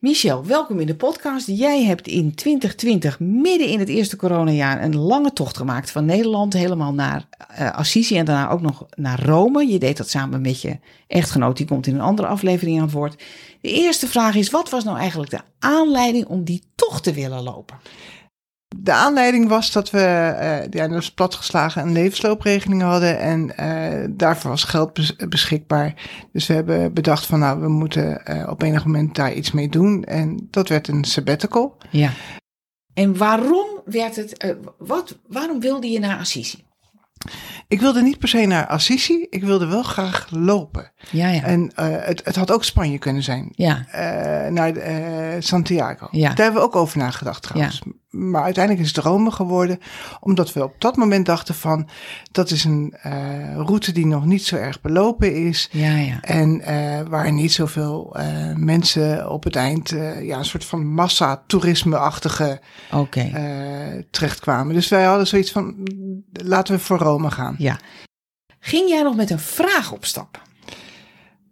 Michel, welkom in de podcast. Jij hebt in 2020, midden in het eerste coronajaar, een lange tocht gemaakt van Nederland helemaal naar uh, Assisi en daarna ook nog naar Rome. Je deed dat samen met je echtgenoot, die komt in een andere aflevering aan woord. De eerste vraag is, wat was nou eigenlijk de aanleiding om die tocht te willen lopen? De aanleiding was dat we, uh, ja, dus platgeslagen, een levensloopregeling hadden en uh, daarvoor was geld bes beschikbaar. Dus we hebben bedacht van nou, we moeten uh, op enig moment daar iets mee doen. En dat werd een sabbatical. Ja. En waarom werd het, wat, waarom wilde je naar Assisi? Ik wilde niet per se naar Assisi, ik wilde wel graag lopen. Ja, ja. En uh, het, het had ook Spanje kunnen zijn. Ja. Uh, naar uh, Santiago. Ja. Daar hebben we ook over nagedacht trouwens. Ja. Maar uiteindelijk is het Rome geworden, omdat we op dat moment dachten van, dat is een route die nog niet zo erg belopen is. Ja, ja. En waar niet zoveel mensen op het eind, ja, een soort van massa-toerisme-achtige okay. terechtkwamen. Dus wij hadden zoiets van, laten we voor Rome gaan. Ja. Ging jij nog met een vraag op stap?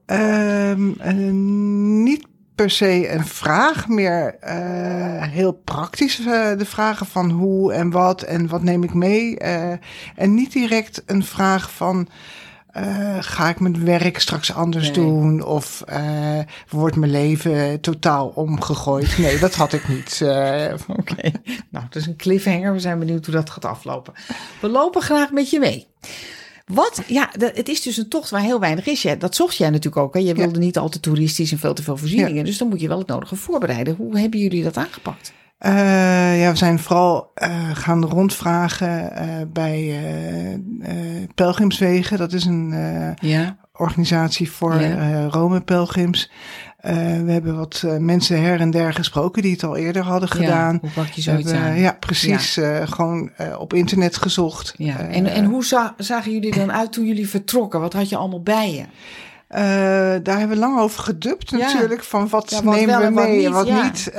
Um, uh, niet per se een vraag, meer uh, heel praktisch uh, de vragen van hoe en wat en wat neem ik mee. Uh, en niet direct een vraag van ga ik mijn werk straks anders nee. doen of wordt mijn leven totaal omgegooid? Nee, dat had ik niet. Oké, okay. nou, het is een cliffhanger. We zijn benieuwd hoe dat gaat aflopen. We lopen graag met je mee. Wat? Ja, het is dus een tocht waar heel weinig is. Dat zocht jij natuurlijk ook. Hè? Je wilde ja. niet al te toeristisch en veel te veel voorzieningen. Ja. Dus dan moet je wel het nodige voorbereiden. Hoe hebben jullie dat aangepakt? Uh, ja, we zijn vooral uh, gaan rondvragen uh, bij Pelgrimswegen. Dat is een ja. organisatie voor Ja. Rome-pelgrims. Uh, we hebben wat uh, mensen her en der gesproken die het al eerder hadden gedaan. Ja, hoe pak je zoiets hebben, aan? Ja, precies. Ja. Uh, gewoon op internet gezocht. Ja. En, en hoe za zagen jullie dan uit toen jullie vertrokken? Wat had je allemaal bij je? daar hebben we lang over gedubt natuurlijk. Van wat, ja, wat nemen we mee en wat niet.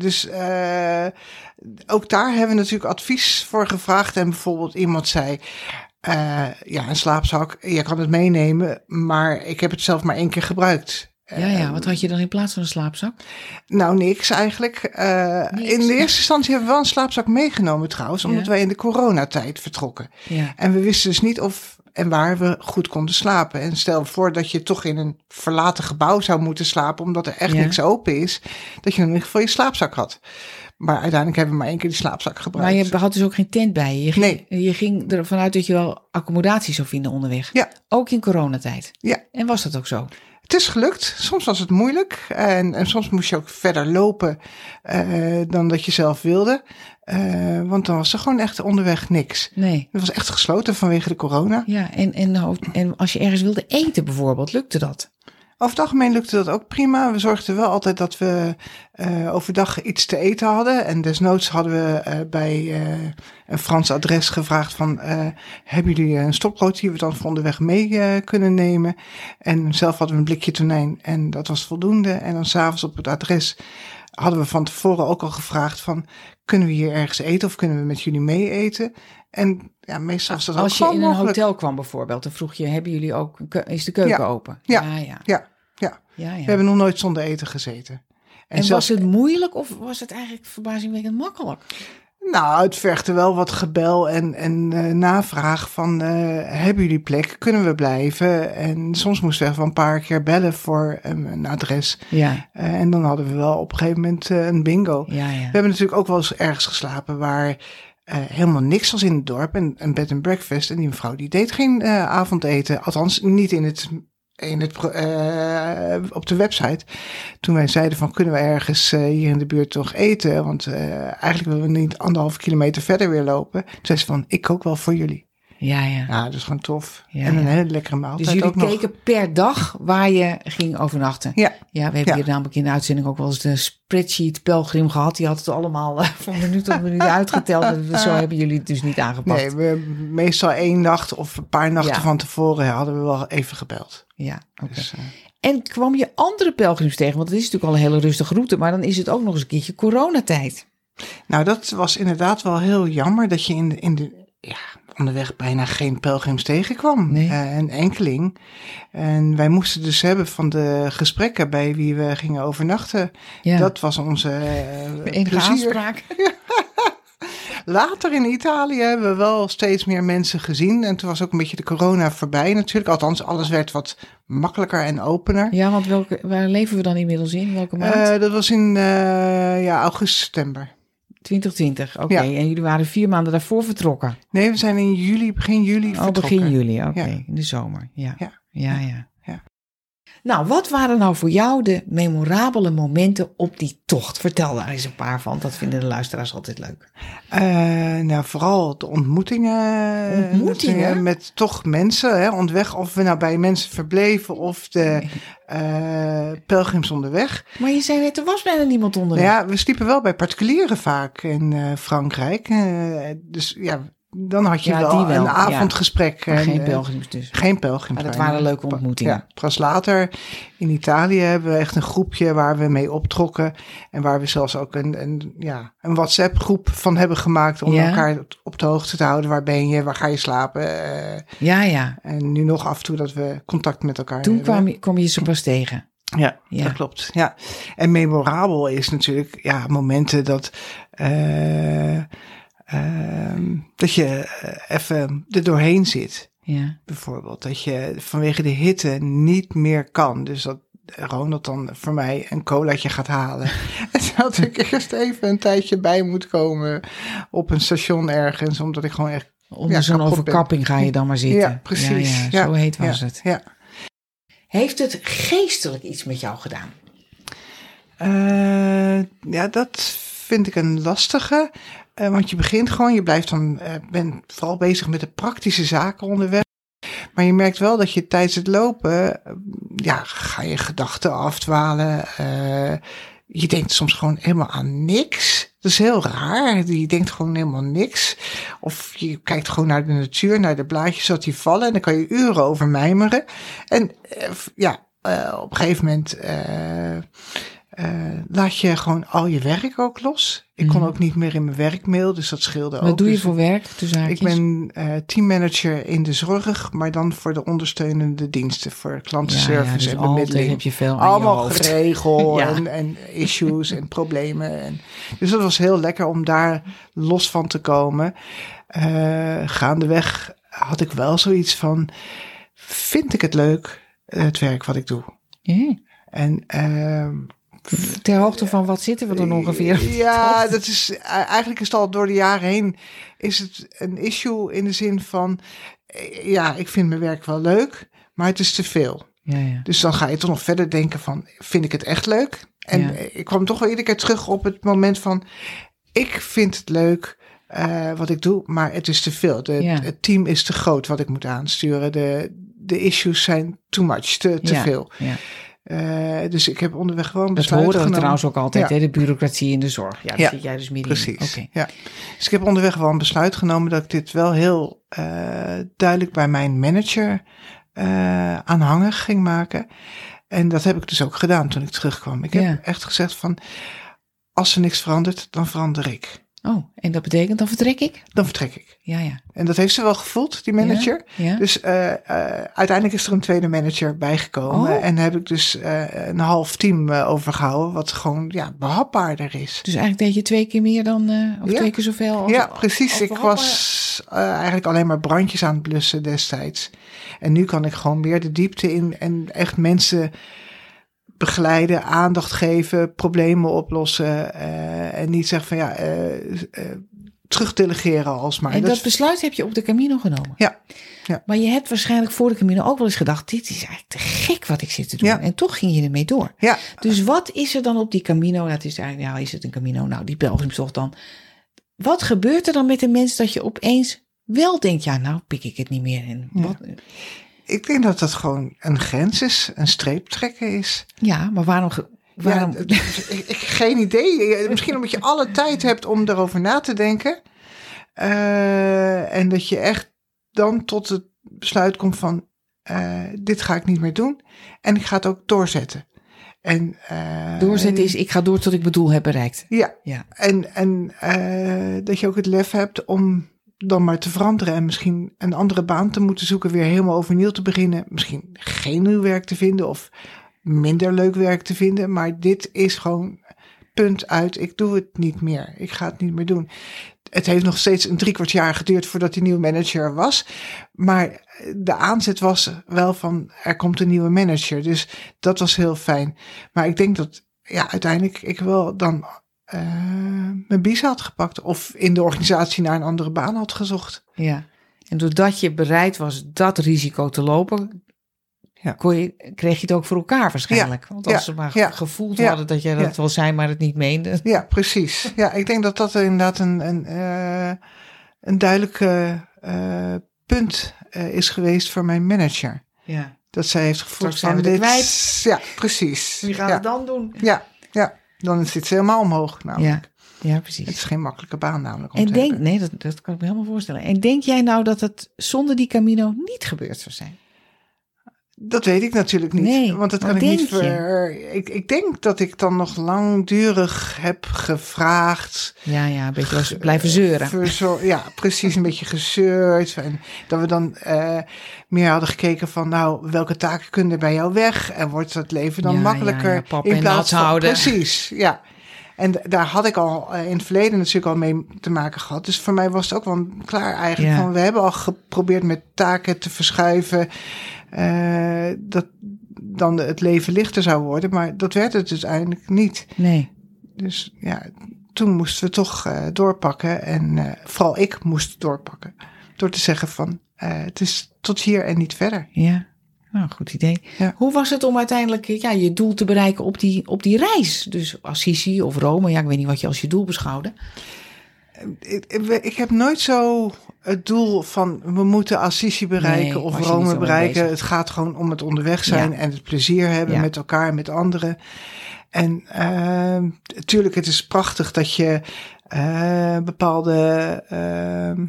dus ook daar hebben we natuurlijk advies voor gevraagd. En bijvoorbeeld iemand zei... Ja, een slaapzak, je kan het meenemen, maar ik heb het zelf maar één keer gebruikt. Ja, ja, wat had je dan in plaats van een slaapzak? Nou, niks eigenlijk. Uh, Niks. In de eerste instantie hebben we wel een slaapzak meegenomen trouwens, omdat Ja. wij in de coronatijd vertrokken. Ja. En we wisten dus niet of en waar we goed konden slapen. En stel voor dat je toch in een verlaten gebouw zou moeten slapen, omdat er echt Ja. niks open is, dat je in ieder geval je slaapzak had. Maar uiteindelijk hebben we maar één keer die slaapzak gebruikt. Maar je had dus ook geen tent bij je. Je ging, Nee. je ging ervan uit dat je wel accommodatie zou vinden onderweg. Ja. Ook in coronatijd. Ja. En was dat ook zo? Het is gelukt. Soms was het moeilijk. En, en soms moest je ook verder lopen eh, dan dat je zelf wilde. Eh, want dan was er gewoon echt onderweg niks. Nee. Het was echt gesloten vanwege de corona. Ja, en, en, en als je ergens wilde eten bijvoorbeeld, lukte dat? Over het algemeen lukte dat ook prima. We zorgden wel altijd dat we eh, overdag iets te eten hadden. En desnoods hadden we eh, bij eh, een Frans adres gevraagd van... hebben jullie een stokbrood die we dan voor onderweg mee kunnen nemen? En zelf hadden we een blikje tonijn en dat was voldoende. En dan s'avonds op het adres hadden we van tevoren ook al gevraagd van... kunnen we hier ergens eten of kunnen we met jullie mee eten? En ja, meestal was dat ook Als je in een mogelijk. hotel kwam bijvoorbeeld, dan vroeg je, hebben jullie ook, is de keuken Ja. open? Ja. Ja, ja. Ja, we hebben nog nooit zonder eten gezeten. En, zelfs- was het moeilijk of was het eigenlijk verbazingwekkend makkelijk? Nou, het vergde wel wat gebel en, en eh, navraag van, eh, hebben jullie plek? Kunnen we blijven? En soms moesten we even een paar keer bellen voor een, een adres. Ja, Eh, en dan hadden we wel op een gegeven moment een bingo. ja, We ja. hebben natuurlijk ook wel eens ergens geslapen waar helemaal niks was in het dorp. En een bed and breakfast. En die mevrouw die deed geen eh, avondeten. Althans, niet in het, in het, eh, op de website. Toen wij zeiden van kunnen we ergens eh, hier in de buurt toch eten. Want eh, eigenlijk willen we niet anderhalve kilometer verder weer lopen. Toen zei ze van ik kook wel voor jullie. Ja, ja. Ja, dat is gewoon tof. Ja, en een ja. hele lekkere maaltijd Dus jullie ook nog. keken per dag waar je ging overnachten. Ja, Ja, we hebben hier namelijk in de uitzending ook wel eens de spreadsheet pelgrim gehad. Die had het allemaal eh, van minuut tot minuut uitgeteld. En zo hebben jullie het dus niet aangepakt. nee, we, meestal één nacht of een paar nachten van tevoren hadden we wel even gebeld. Ja, oké. Dus, eh, En kwam je andere pelgrims tegen? Want het is natuurlijk al een hele rustige route. Maar dan is het ook nog eens een keertje coronatijd. nou, dat was inderdaad wel heel jammer dat je in de, in de ja, onderweg bijna geen pelgrims tegenkwam. Nee. Eh, een enkeling. En wij moesten dus hebben van de gesprekken bij wie we gingen overnachten. Ja, Dat was onze enige aanspraak. Later in Italië hebben we wel steeds meer mensen gezien. En toen was ook een beetje de corona voorbij natuurlijk. Althans, alles werd wat makkelijker en opener. Ja, want welke, waar leven we dan inmiddels in? Welke maand? Eh, dat was in ja, augustus, september. 2020, oké. ja. En jullie waren vier maanden daarvoor vertrokken. Nee, we zijn in juli, begin juli Oh, vertrokken. begin juli, oké. Ja. In de zomer, ja. Ja. Ja, ja. Nou, wat waren nou voor jou de memorabele momenten op die tocht? Vertel daar eens een paar van. Dat vinden de luisteraars altijd leuk. Eh, nou, vooral de ontmoetingen. Ontmoetingen? Met toch mensen, hè, onderweg. Of we nou bij mensen verbleven of de eh, pelgrims onderweg. Maar je zei net, er was bijna niemand onderweg. Nou ja, we sliepen wel bij particulieren vaak in eh, Frankrijk. Dus ja, dan had je Ja, wel, een avondgesprek. en, geen eh, pelgrims dus. Geen pelgrims. Maar dat waren leuke ontmoetingen. Ja, pas later in Italië hebben we echt een groepje waar we mee optrokken. En waar we zelfs ook een, een, ja, een WhatsApp groep van hebben gemaakt. Om elkaar op de hoogte te houden. Waar ben je? Waar ga je slapen? Eh, Ja, ja. en nu nog af en toe dat we contact met elkaar Toen hebben. kwam je, kwam je ze pas tegen. Ja, Ja. dat klopt. Ja. En memorabel is natuurlijk ja, momenten dat, eh, ehm, dat je eh, even er doorheen zit. Ja. Bijvoorbeeld dat je vanwege de hitte niet meer kan. Dus dat Ronald dan voor mij een colaatje gaat halen. en dat ik eerst even een tijdje bij moet komen op een station ergens. Omdat ik gewoon echt... Onder Ja, zo'n overkapping ga je dan maar zitten. Ja, precies. Ja, Zo heet was het. Ja. Heeft het geestelijk iets met jou gedaan? Eh, ja, dat vind ik een lastige. Eh, want je begint gewoon, je blijft dan, eh bent vooral bezig met de praktische zaken onderweg. Maar je merkt wel dat je tijdens het lopen, eh, ja, ga je gedachten afdwalen. je denkt soms gewoon helemaal aan niks. Dat is heel raar. Je denkt gewoon helemaal niks. Of je kijkt gewoon naar de natuur, naar de blaadjes dat die vallen. En dan kan je uren over mijmeren. En ja, op een gegeven moment laat je gewoon al je werk ook los. Ik kon Mhm. ook niet meer in mijn werkmail, dus dat scheelde ook. Wat doe je Dus voor werk? Ik ben eh, teammanager in de zorg, maar dan voor de ondersteunende diensten, voor klantenservice ja, dus en bemiddeling. heb je veel Allemaal je Ja. en, en issues en problemen. En, dus dat was heel lekker om daar los van te komen. Eh, gaandeweg had ik wel zoiets van, vind ik het leuk, eh, het werk wat ik doe? En ehm, Ter hoogte van wat zitten we dan ongeveer? ja, dat is eigenlijk is het al door de jaren heen is het een issue in de zin van eh, ja, ik vind mijn werk wel leuk, maar het is te veel. Ja, ja. Dus dan ga je toch nog verder denken van vind ik het echt leuk? En Ja. ik kwam toch wel iedere keer terug op het moment van ik vind het leuk eh, wat ik doe, maar het is te veel. De. Het team is te groot wat ik moet aansturen. De, de issues zijn too much, te, te Ja, veel. Ja. Eh, dus ik heb onderweg gewoon Dat besluit horen we genomen. trouwens ook altijd, Ja. hè? de bureaucratie in de zorg. Ja, daar Ja, zit jij dus midden in. Precies. Oké. Ja. Dus ik heb onderweg wel een besluit genomen dat ik dit wel heel eh, duidelijk bij mijn manager eh aanhangig ging maken. En dat heb ik dus ook gedaan toen ik terugkwam. Ik heb echt gezegd van, als er niks verandert, dan verander ik. Oh, en dat betekent dan vertrek ik? Dan vertrek ik. Ja, ja. En dat heeft ze wel gevoeld, die manager. Ja? Dus eh, eh, uiteindelijk is er een tweede manager bijgekomen. Oh. En heb ik dus eh, een half team eh, overgehouden, wat gewoon ja, behapbaarder is. Dus eigenlijk deed je twee keer meer dan, of Ja. twee keer zoveel als Ja, precies. Ik was eigenlijk alleen maar brandjes aan het blussen destijds. En nu kan ik gewoon meer de diepte in en echt mensen begeleiden, aandacht geven, problemen oplossen. eh, en niet zeggen van ja, eh eh, terugdelegeren alsmaar. En Dat dat besluit heb je op de Camino genomen? Ja. Ja. Maar je hebt waarschijnlijk voor de Camino ook wel eens gedacht, dit is eigenlijk te gek wat ik zit te doen. Ja. En toch ging je ermee door. ja, Dus wat is er dan op die Camino? Dat is eigenlijk, ja, is het een Camino? Nou, die pelgrimstocht dan. Wat gebeurt er dan met de mens dat je opeens wel denkt, ja, nou pik ik het niet meer in. Ja. Ik denk dat dat gewoon een grens is, een streep trekken is. ja, maar waarom... waarom Ja, ik, ik, geen idee. Misschien omdat je alle tijd hebt om erover na te denken. Eh, en dat je echt dan tot het besluit komt van... eh, dit ga ik niet meer doen. En ik ga het ook doorzetten. En, eh, doorzetten is, ik ga door tot ik mijn doel heb bereikt. Ja, Ja, en, en dat je ook het lef hebt om dan maar te veranderen en misschien een andere baan te moeten zoeken, weer helemaal overnieuw te beginnen. Misschien geen nieuw werk te vinden of minder leuk werk te vinden, maar dit is gewoon punt uit. Ik doe het niet meer. Ik ga het niet meer doen. Het heeft nog steeds een drie kwart jaar geduurd voordat die nieuwe manager er was. Maar de aanzet was wel van er komt een nieuwe manager. Dus dat was heel fijn. Maar ik denk dat ja, uiteindelijk ik wel dan eh, mijn bies had gepakt. Of in de organisatie naar een andere baan had gezocht. ja. En doordat je bereid was dat risico te lopen, Ja. kon je, kreeg je het ook voor elkaar waarschijnlijk. Want als Ja. ze maar gevoeld hadden dat jij dat wel zei, maar het niet meende. Ja, precies. Ja, ik denk dat dat inderdaad een, een, eh, een duidelijk eh, punt is geweest voor mijn manager. Ja. Dat zij heeft gevoeld zijn van dit. kwijt. Ja, precies. Wie gaat het dan doen? Ja, ja, dan zit ze helemaal omhoog. Namelijk. Ja, ja Het precies. is geen makkelijke baan namelijk. Om En te denk, nee, dat, dat kan ik me helemaal voorstellen. En denk jij nou dat het zonder die Camino niet gebeurd zou zijn? Dat weet ik natuurlijk niet. Nee, want dat kan ik niet ver. Ik, ik denk dat ik dan nog langdurig heb gevraagd. Ja, ja, een beetje was blijven zeuren. Ja, precies een beetje gezeurd. En dat we dan eh, meer hadden gekeken van, nou, welke taken kunnen bij jou weg? En wordt het leven dan Ja, makkelijker? ja, ja, pap en nat houden. Precies, ja. En daar had ik al eh, in het verleden natuurlijk al mee te maken gehad. Dus voor mij was het ook wel klaar eigenlijk. Ja. Van, we hebben al geprobeerd met taken te verschuiven. Eh, dat dan het leven lichter zou worden. Maar dat werd het uiteindelijk niet. Nee. Dus ja, toen moesten we toch eh, doorpakken. En eh, vooral ik moest doorpakken. Door te zeggen van, het is tot hier en niet verder. Ja, nou, goed idee. Ja. Hoe was het om uiteindelijk ja, je doel te bereiken op die, op die reis? Dus Assisi of Rome, ja, ik weet niet wat je als je doel beschouwde. Ik- ik heb nooit zo het doel van we moeten Assisi bereiken Nee, of Rome bereiken. Het gaat gewoon om het onderweg zijn Ja. en het plezier hebben Ja. met elkaar en met anderen. En natuurlijk, het is prachtig dat je eh, bepaalde ehm,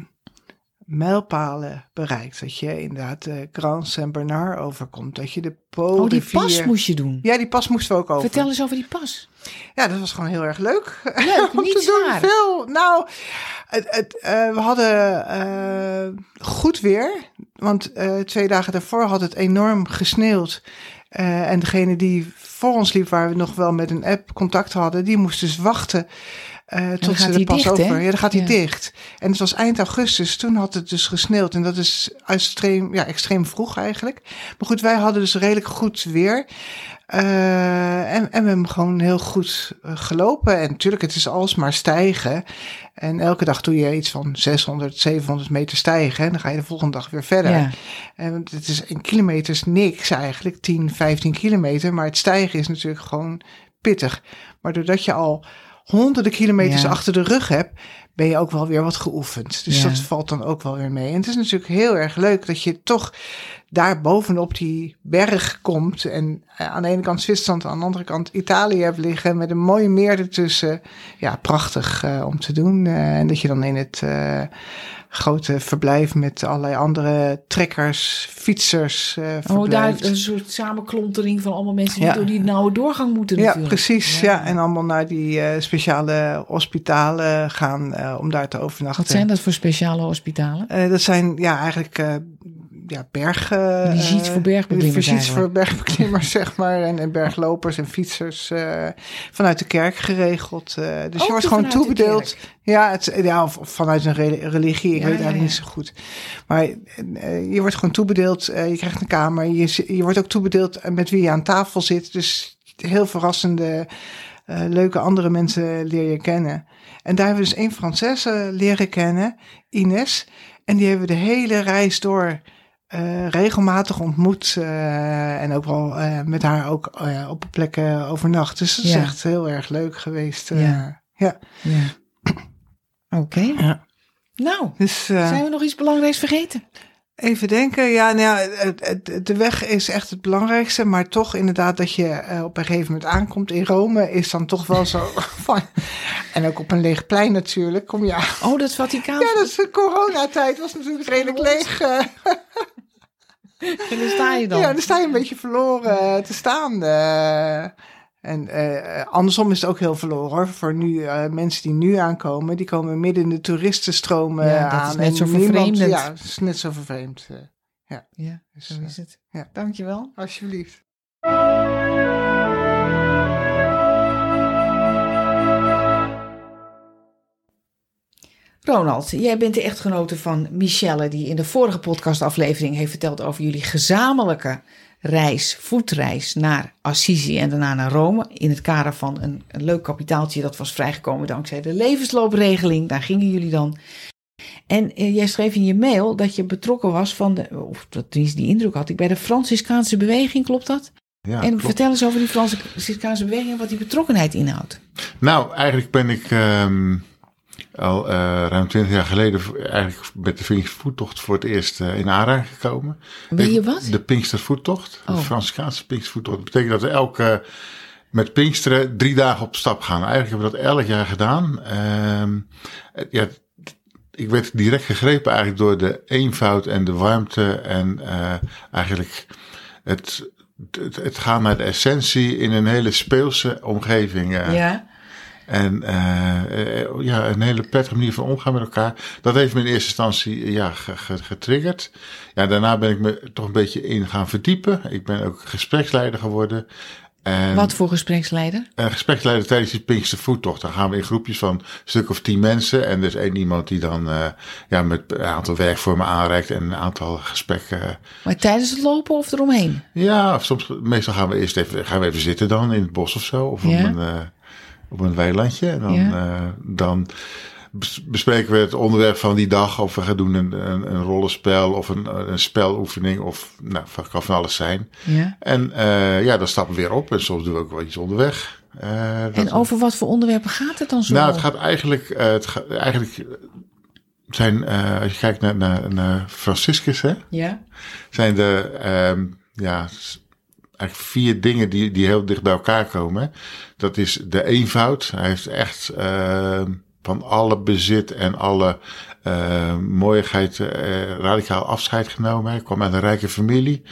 mijlpalen bereikt. Dat je inderdaad de Grand Saint-Bernard overkomt. Dat je de Po Oh, die rivier- pas moest je doen. Ja, die pas moesten we ook over. Vertel eens over die pas. Ja, dat was gewoon heel erg leuk. Leuk, om niet te zwaar. doen. Veel. Nou, het, het, eh, we hadden eh, goed weer. Want eh, twee dagen daarvoor had het enorm gesneeuwd. En degene die voor ons liep, waar we nog wel met een app contact hadden, die moest dus wachten. Eh, tot ze hij pas dicht, over. Ja, dan gaat hij Ja. dicht. En het was eind augustus. Toen had het dus gesneeuwd. En dat is extreem, ja, extreem vroeg eigenlijk. Maar goed, wij hadden dus redelijk goed weer. Eh, en, en we hebben gewoon heel goed eh, gelopen. En natuurlijk, het is alsmaar stijgen. En elke dag doe je iets van 600, 700 meter stijgen. En dan ga je de volgende dag weer verder. Ja. En het is een kilometer is niks eigenlijk, 10, 15 kilometer. Maar het stijgen is natuurlijk gewoon pittig. Maar doordat je al honderden kilometers Ja. achter de rug hebt, ben je ook wel weer wat geoefend. Dus Ja. dat valt dan ook wel weer mee. En het is natuurlijk heel erg leuk dat je toch daar bovenop die berg komt. En eh, aan de ene kant Zwitserland, aan de andere kant Italië hebt liggen. Met een mooie meer ertussen. Ja, prachtig eh, om te doen. Eh, en dat je dan in het grote verblijf met allerlei andere trekkers, fietsers Oh, daar een soort samenklontering van allemaal mensen die Ja. door die nauwe doorgang moeten Ja, natuurlijk. precies. Ja. en allemaal naar die speciale hospitalen gaan om daar te overnachten. Wat zijn dat voor speciale hospitalen? Dat zijn ja, eigenlijk ja, berg... Visites voor bergbeklimmers Visites voor bergbeklimmers, zeg maar. En, en berglopers en fietsers eh, vanuit de kerk geregeld. eh, dus Ook je wordt gewoon toebedeeld. Ja, het, ja, of of vanuit een re- religie. Ik Ja, weet eigenlijk ja. niet zo goed. Maar je wordt gewoon toebedeeld. je krijgt een kamer. Je, je wordt ook toebedeeld met wie je aan tafel zit. Dus heel verrassende, leuke andere mensen leer je kennen. En daar hebben we dus één Française leren kennen, Ines. En die hebben we de hele reis door eh, regelmatig ontmoet. eh, en ook wel eh, met haar ook op plekken overnacht. Dus dat is Ja. echt heel erg leuk geweest. Ja. ja. Ja. Oké. Ja. Nou, Dus zijn we nog iets belangrijks vergeten? even denken. Ja, nou ja, de weg is echt het belangrijkste. Maar toch inderdaad dat je op een gegeven moment aankomt in Rome... is dan toch wel zo van... En ook op een leeg plein natuurlijk. Kom je aan. Oh, dat Vaticaan. Ja, dat is de coronatijd. was natuurlijk redelijk leeg. En daar sta je dan. Ja, dan sta je een beetje verloren eh, te staan. en eh, andersom is het ook heel verloren hoor. Voor nu, eh, mensen die nu aankomen, die komen midden in de toeristenstroom eh, Ja, dat is aan. net en zo niemand- vervreemdend. Ja, is net zo vervreemd. eh. Ja, Dus, zo is het. ja. Dankjewel. alsjeblieft. Ronald, jij bent de echtgenote van Michelle, die in de vorige podcastaflevering heeft verteld over jullie gezamenlijke reis, voetreis naar Assisi en daarna naar Rome. In het kader van een, een leuk kapitaaltje dat was vrijgekomen dankzij de levensloopregeling. Daar gingen jullie dan. En eh, jij schreef in je mail dat je betrokken was van de, of dat die die indruk had ik, bij de Franciscaanse beweging, klopt dat? Ja, en klopt. vertel eens over die Franciscaanse beweging en wat die betrokkenheid inhoudt. Nou, eigenlijk ben ik ehm, al eh, ruim twintig jaar geleden eigenlijk met de Pinkstervoettocht voor het eerst eh, in aanraking gekomen. Ben je wat? De Pinkstervoettocht, Oh. de Franciscaanse Pinkstervoettocht. Dat betekent dat we elke met Pinksteren drie dagen op stap gaan. Eigenlijk hebben we dat elk jaar gedaan. Ehm, eh, ja, ik werd direct gegrepen eigenlijk door de eenvoud en de warmte en eigenlijk het, het, het gaan naar de essentie in een hele speelse omgeving. Ja. En eh, eh, ja, een hele prettige manier van omgaan met elkaar. Dat heeft me in eerste instantie ja, ge- ge- getriggerd. Ja, daarna ben ik me toch een beetje in gaan verdiepen. Ik ben ook gespreksleider geworden. En, Wat voor gespreksleider? eh, gespreksleider tijdens die Pinkster Voettocht. Dan gaan we in groepjes van een stuk of tien mensen. En er is één iemand die dan eh, ja, met een aantal werkvormen aanreikt en een aantal gesprekken. Maar tijdens het lopen of eromheen? Ja, of soms, meestal gaan we eerst even, gaan we even zitten dan in het bos of zo. Of Ja. een, op een weilandje. En dan, Ja. eh, dan bes- bespreken we het onderwerp van die dag. Of we gaan doen een, een, een rollenspel of een, een speloefening. Of nou, kan van alles zijn. Ja. En eh, ja, dan stappen we weer op. En soms doen we ook wel iets onderweg. Eh, En over wat voor onderwerpen gaat het dan zo? nou, het gaat eigenlijk, het gaat eigenlijk zijn, als je kijkt naar, naar, naar Franciscus, hè, Ja. zijn er ehm, ja, eigenlijk vier dingen die, die heel dicht bij elkaar komen. Dat is de eenvoud. Hij heeft echt ehm, van alle bezit en alle eh, radicaal afscheid genomen. Hij kwam uit een rijke familie.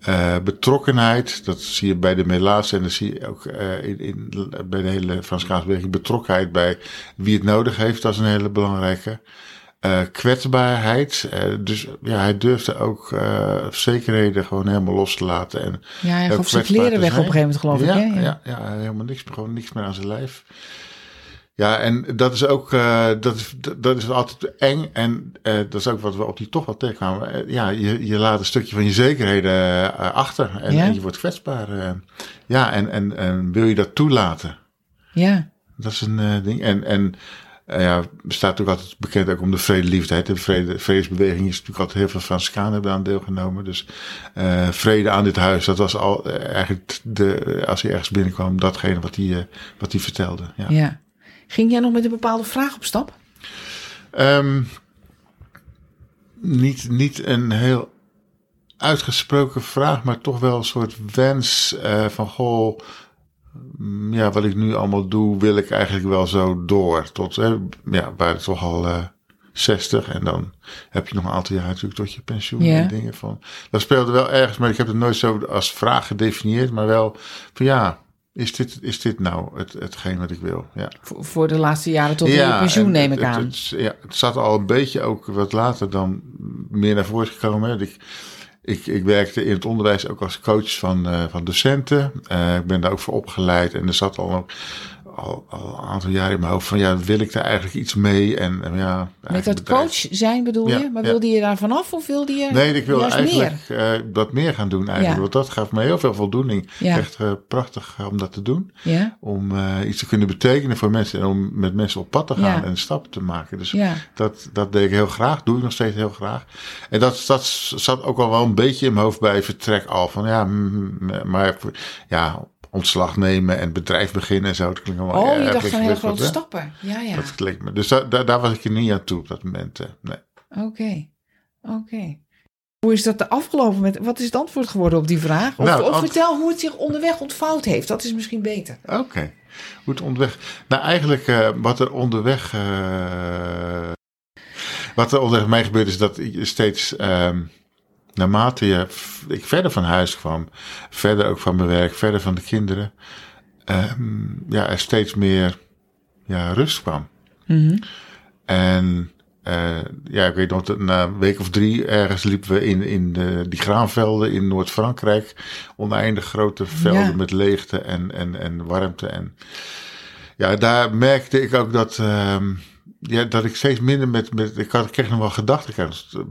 Eh, betrokkenheid, dat zie je bij de Mela's en dat zie je ook eh, in, in, bij de hele Franskaanse beweging. Betrokkenheid bij wie het nodig heeft, dat is een hele belangrijke. Eh, kwetsbaarheid, eh, dus ja, hij durfde ook eh, zekerheden gewoon helemaal los te laten. En Ja, hij gaf zijn kleren weg op een gegeven moment, geloof ja, ik. Hè? Ja, ja, helemaal niks, gewoon niks meer aan zijn lijf. Ja, en dat is ook, dat, is, dat- is altijd eng. En dat is ook wat we op die toch wel tegenkwamen. Ja, je, je laat een stukje van je zekerheden achter. En, Ja. en je wordt kwetsbaar. ja, en, en, en wil je dat toelaten? Ja. Dat is een ding. En, en eh, ja, bestaat ook altijd bekend ook om de vredeliefdheid. De vrede, vredesbeweging is natuurlijk altijd heel veel Franciscanen hebben aan deelgenomen. Dus eh, vrede aan dit huis, dat was al eh, eigenlijk de, als hij ergens binnenkwam, datgene wat hij, eh, wat hij vertelde. Ja. ja. Ging jij nog met een bepaalde vraag op stap? Ehm, niet, niet een heel uitgesproken vraag, maar toch wel een soort wens van goh. Mm, Ja, wat ik nu allemaal doe, wil ik eigenlijk wel zo door. Tot, eh, ja, waar toch al eh 60 en dan heb je nog een aantal jaar natuurlijk tot je pensioen Ja. en dingen van. Dat speelde wel ergens, maar ik heb het nooit zo als vraag gedefinieerd, maar wel van ja, is dit, is dit nou het, hetgeen wat ik wil? Ja. Voor, de laatste jaren tot je pensioen, en neem ik het, aan. Het, het- ja, het zat al een beetje ook wat later dan meer naar voren gekomen. Hè. Ik, ik, ik werkte in het onderwijs ook als coach van, eh, van docenten. Eh, ik ben daar ook voor opgeleid en er zat al, ook- al, al een aantal jaar in mijn hoofd van ja, wil ik daar eigenlijk iets mee? En, en ja, Met dat bedrijf- coach zijn bedoel Ja, je? Maar ja. wilde je daar vanaf of wilde je Nee, ik wilde juist eigenlijk meer? eh, dat meer gaan doen eigenlijk. Want dat gaf me heel veel voldoening. Ja. Echt eh, prachtig eh, om dat te doen. Ja, Om iets te kunnen betekenen voor mensen en om met mensen op pad te gaan en stappen te maken. Dus ja, dat, dat deed ik heel graag, doe ik nog steeds heel graag. En dat, dat zat ook al wel een beetje in mijn hoofd bij vertrek al. Van ja, maar ja, ontslag nemen en bedrijf beginnen en zo. Dat klinkt allemaal Oh, je dacht aan hele grote stappen. Ja, ja. Dat klinkt me. Dus da- da- daar was ik er niet aan toe op dat moment. eh, nee. Oké. Oké. Hoe is dat afgelopen met... Wat is het antwoord geworden op die vraag? Of, Nou, of vertel hoe het zich onderweg ontvouwd heeft. Dat is misschien beter. Oké. Hoe het onderweg. Nou, eigenlijk eh, wat er onderweg. eh, wat er onderweg mij gebeurde is dat je steeds. ehm, naarmate je, ik verder van huis kwam, verder ook van mijn werk, verder van de kinderen, ehm, ja, er steeds meer ja, rust kwam. En eh, ja, ik weet nog, na een week of drie ergens liepen we in, in de, die graanvelden in Noord-Frankrijk. Oneindig grote velden Ja. met leegte en, en, en warmte. En ja, daar merkte ik ook dat, ehm, ja, dat ik steeds minder met, met ik, had, ik kreeg nog wel gedachten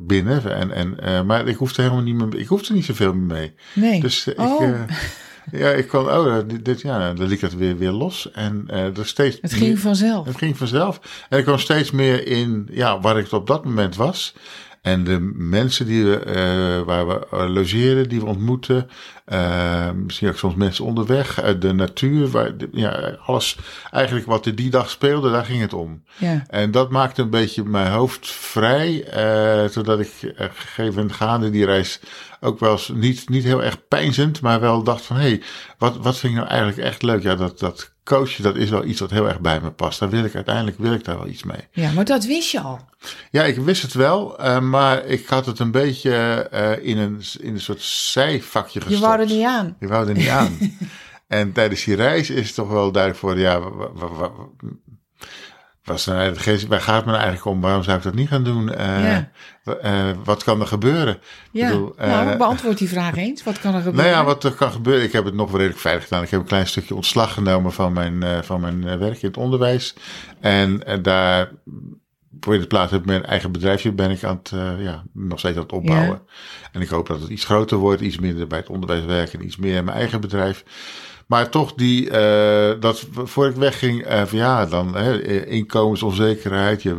binnen. En, en, eh, maar ik hoefde helemaal niet meer, ik hoefde niet zoveel meer mee. Nee. Dus eh, Oh. ik, eh, ja, ik kwam, oh, dit, dit- ja, dan liet ik het weer, weer los. En er steeds het ging meer- vanzelf. het ging vanzelf. En ik kwam steeds meer in ja, waar ik op dat moment was. En de mensen die we, waar we logeerden, die we ontmoetten. Eh, misschien ook soms mensen onderweg. uit de natuur. Waar, de- ja, alles eigenlijk wat er die dag speelde, daar ging het om. Ja. En dat maakte een beetje mijn hoofd vrij. eh zodat ik eh, gegeven moment gaande die reis ook wel eens niet, niet heel erg pijnzend. Maar wel dacht van, hé, hey, wat, wat vind ik nou eigenlijk echt leuk? Ja, dat, dat coachen, dat is wel iets wat heel erg bij me past. Daar wil ik uiteindelijk wil ik daar wel iets mee. ja, maar dat wist je al. Ja, ik wist het wel, maar ik had het een beetje in, een, in een soort zijvakje Je gestopt. Wou er niet aan. Je wou er niet aan. en tijdens die reis is het toch wel duidelijk voor, ja, wa- wa- wa- was er nou eigenlijk waar gaat het me nou eigenlijk om? Waarom zou ik dat niet gaan doen? Eh, Ja. eh, wat kan er gebeuren? Ja. bedoel, eh, nou, beantwoord die vraag eens. Wat kan er gebeuren? Nou ja, wat er kan gebeuren. Ik heb het nog wel redelijk veilig gedaan. Ik heb een klein stukje ontslag genomen van mijn, van mijn werk in het onderwijs. En, daar voor in de plaats heb mijn eigen bedrijfje ben ik aan het, eh, ja, nog steeds aan het opbouwen. En ik hoop dat het iets groter wordt, iets minder bij het onderwijs werken en iets meer in mijn eigen bedrijf. Maar toch die, eh, dat voor ik wegging, eh, van ja, dan hè, inkomensonzekerheid je,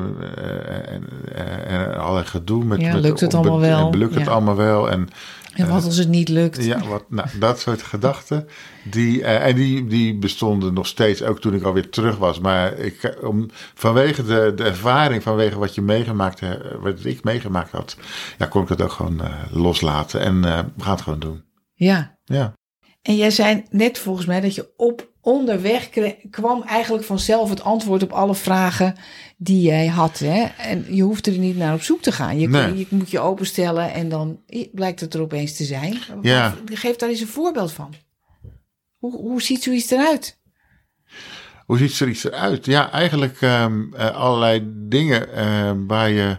en, eh, en allerlei gedoe met, Ja, met lukt het op- allemaal wel? En lukt het allemaal wel? En En wat als het niet lukt? ja, wat, nou, dat soort gedachten. Die, eh, en die, die bestonden nog steeds, ook toen ik alweer terug was. Maar ik, eh, om, vanwege de, de ervaring, vanwege wat je meegemaakt hebt, wat ik meegemaakt had, ja, kon ik het ook gewoon eh, loslaten. En eh, we gaan het gewoon doen. Ja. Ja. En jij zei net volgens mij dat je op onderweg kwam eigenlijk vanzelf het antwoord op alle vragen die jij had. Hè? En je hoeft er niet naar op zoek te gaan. Je, Nee. je moet je openstellen en dan blijkt het er opeens te zijn. Ja. Geef daar eens een voorbeeld van. Hoe, hoe ziet zoiets eruit? Hoe ziet er iets eruit? Ja, eigenlijk ehm, eh, allerlei dingen ehm, waar je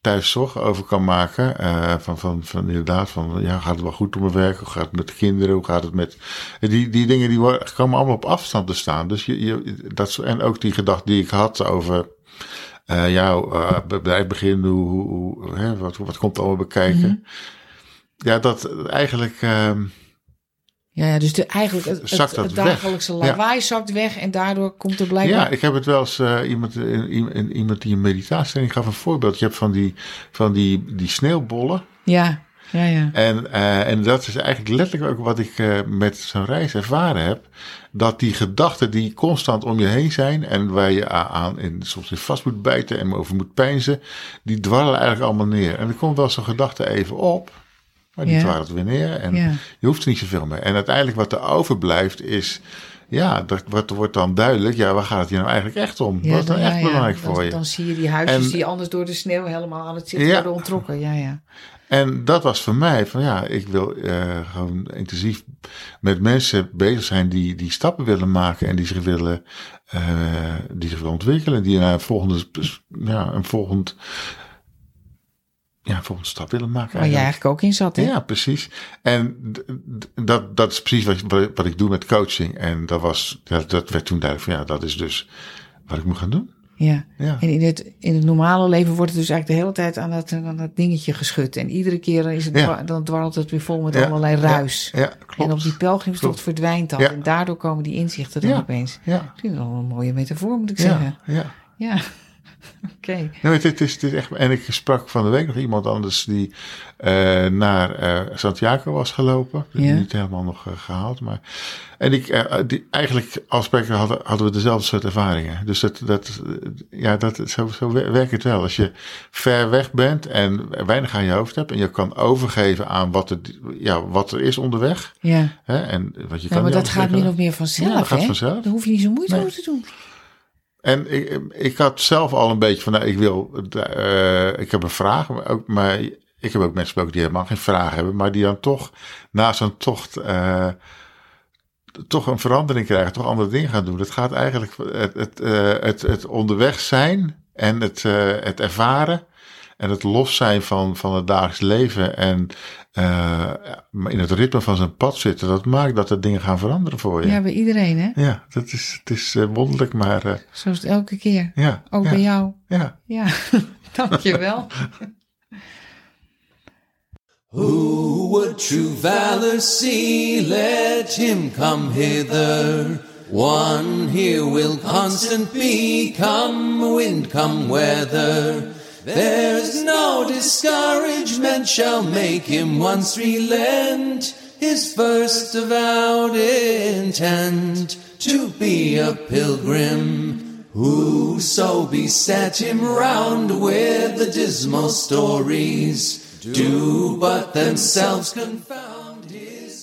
thuis zorgen over kan maken. Eh, van, van, van inderdaad, van ja, gaat het wel goed op mijn werk? Hoe gaat het met de kinderen? Hoe gaat het met. Die, die dingen die komen allemaal op afstand te staan. Dus je, je, dat, en ook die gedachte die ik had over. Eh ja, uh, bedrijf beginnen, hoe, hoe, hè, wat, wat komt er allemaal bekijken? Ja, dat eigenlijk. ehm, Ja, dus de, eigenlijk het, Zakt het, weg? dagelijkse lawaai zakt weg en daardoor komt er blijkbaar... Ja, ik heb het wel eens eh, iemand, eh, iemand, iemand die een meditatietraining gaf een voorbeeld. Je hebt van die, van die, die sneeuwbollen. ja, ja. ja. En, eh, en dat is eigenlijk letterlijk ook wat ik eh, met zo'n reis ervaren heb. Dat die gedachten die constant om je heen zijn en waar je aan in, soms in vast moet bijten en over moet pijnzen, die dwarrelen eigenlijk allemaal neer. En er komt wel zo'n gedachte even op, maar die Ja. dwarrelt weer neer. En Ja. je hoeft er niet zoveel mee. En uiteindelijk wat er overblijft is, ja, dat wordt, wordt dan duidelijk, ja, waar gaat het hier nou eigenlijk echt om? Ja, wat is nou dan- echt ja, ja. belangrijk Dan- voor je? Dan zie je die huisjes En- die anders door de sneeuw helemaal aan het zitten worden ontrokken. Ja, ja. En dat was voor mij van ja, ik wil eh, gewoon intensief met mensen bezig zijn die, die stappen willen maken en die zich willen, eh, die zich willen ontwikkelen, die naar een volgende, ja, een volgend, ja, volgende stap willen maken. Waar jij eigenlijk. ook in zat, hè? Ja, precies. En dat, dat is precies wat, wat, wat ik doe met coaching. En dat, was, dat, dat werd toen duidelijk van ja, dat is dus wat ik moet gaan doen. Ja. Ja. En in het, in het normale leven wordt het dus eigenlijk de hele tijd aan dat, aan dat dingetje geschud. En iedere keer is het, Ja. dan dwarrelt het weer vol met Ja, allerlei ruis. Ja, klopt. en op die pelgrimstocht verdwijnt dat. En daardoor komen die inzichten dan opeens. Ja, Ik vind het wel een mooie metafoor, moet ik zeggen. ja, ja. Oké. Nee, het, het is, het is echt. En ik sprak van de week nog iemand anders die eh, naar eh, Santiago was gelopen. Ja. Niet helemaal nog eh, gehaald. Maar, en ik, die, eigenlijk als spreker hadden, hadden we dezelfde soort ervaringen. Dus dat, dat, ja, dat, zo, zo wer- werkt het wel. Als je ver weg bent en weinig aan je hoofd hebt. En je kan overgeven aan wat, het, ja, wat er is onderweg. Ja. Hè, en wat je ja, kan maar dat gaat min of meer vanzelf, Ja, dat gaat vanzelf. Daar hoef je niet zo moeite Nee. over te doen. En ik, had zelf al een beetje van, nou, ik wil, eh, ik heb een vraag, maar, ook, maar ik heb ook mensen gesproken die helemaal geen vraag hebben, maar die dan toch na zo'n tocht eh, toch een verandering krijgen, toch andere dingen gaan doen. Het gaat eigenlijk het, het, eh, het, het onderweg zijn en het, het ervaren en het los zijn van, van het dagelijks leven en eh, in het ritme van zijn pad zitten, dat maakt dat er dingen gaan veranderen voor je. Ja, Ja, bij iedereen, hè? dat is, het is eh, wonderlijk, maar eh, Zo is het elke keer. ja. Ook ja, bij jou. Ja. Ja, dankjewel. Who would true valor see? Let him come hither. One here will constant be, come wind, come weather. There's no discouragement shall make him once relent his first avowed intent to be a pilgrim. Whoso beset him round with the dismal stories do but themselves confound.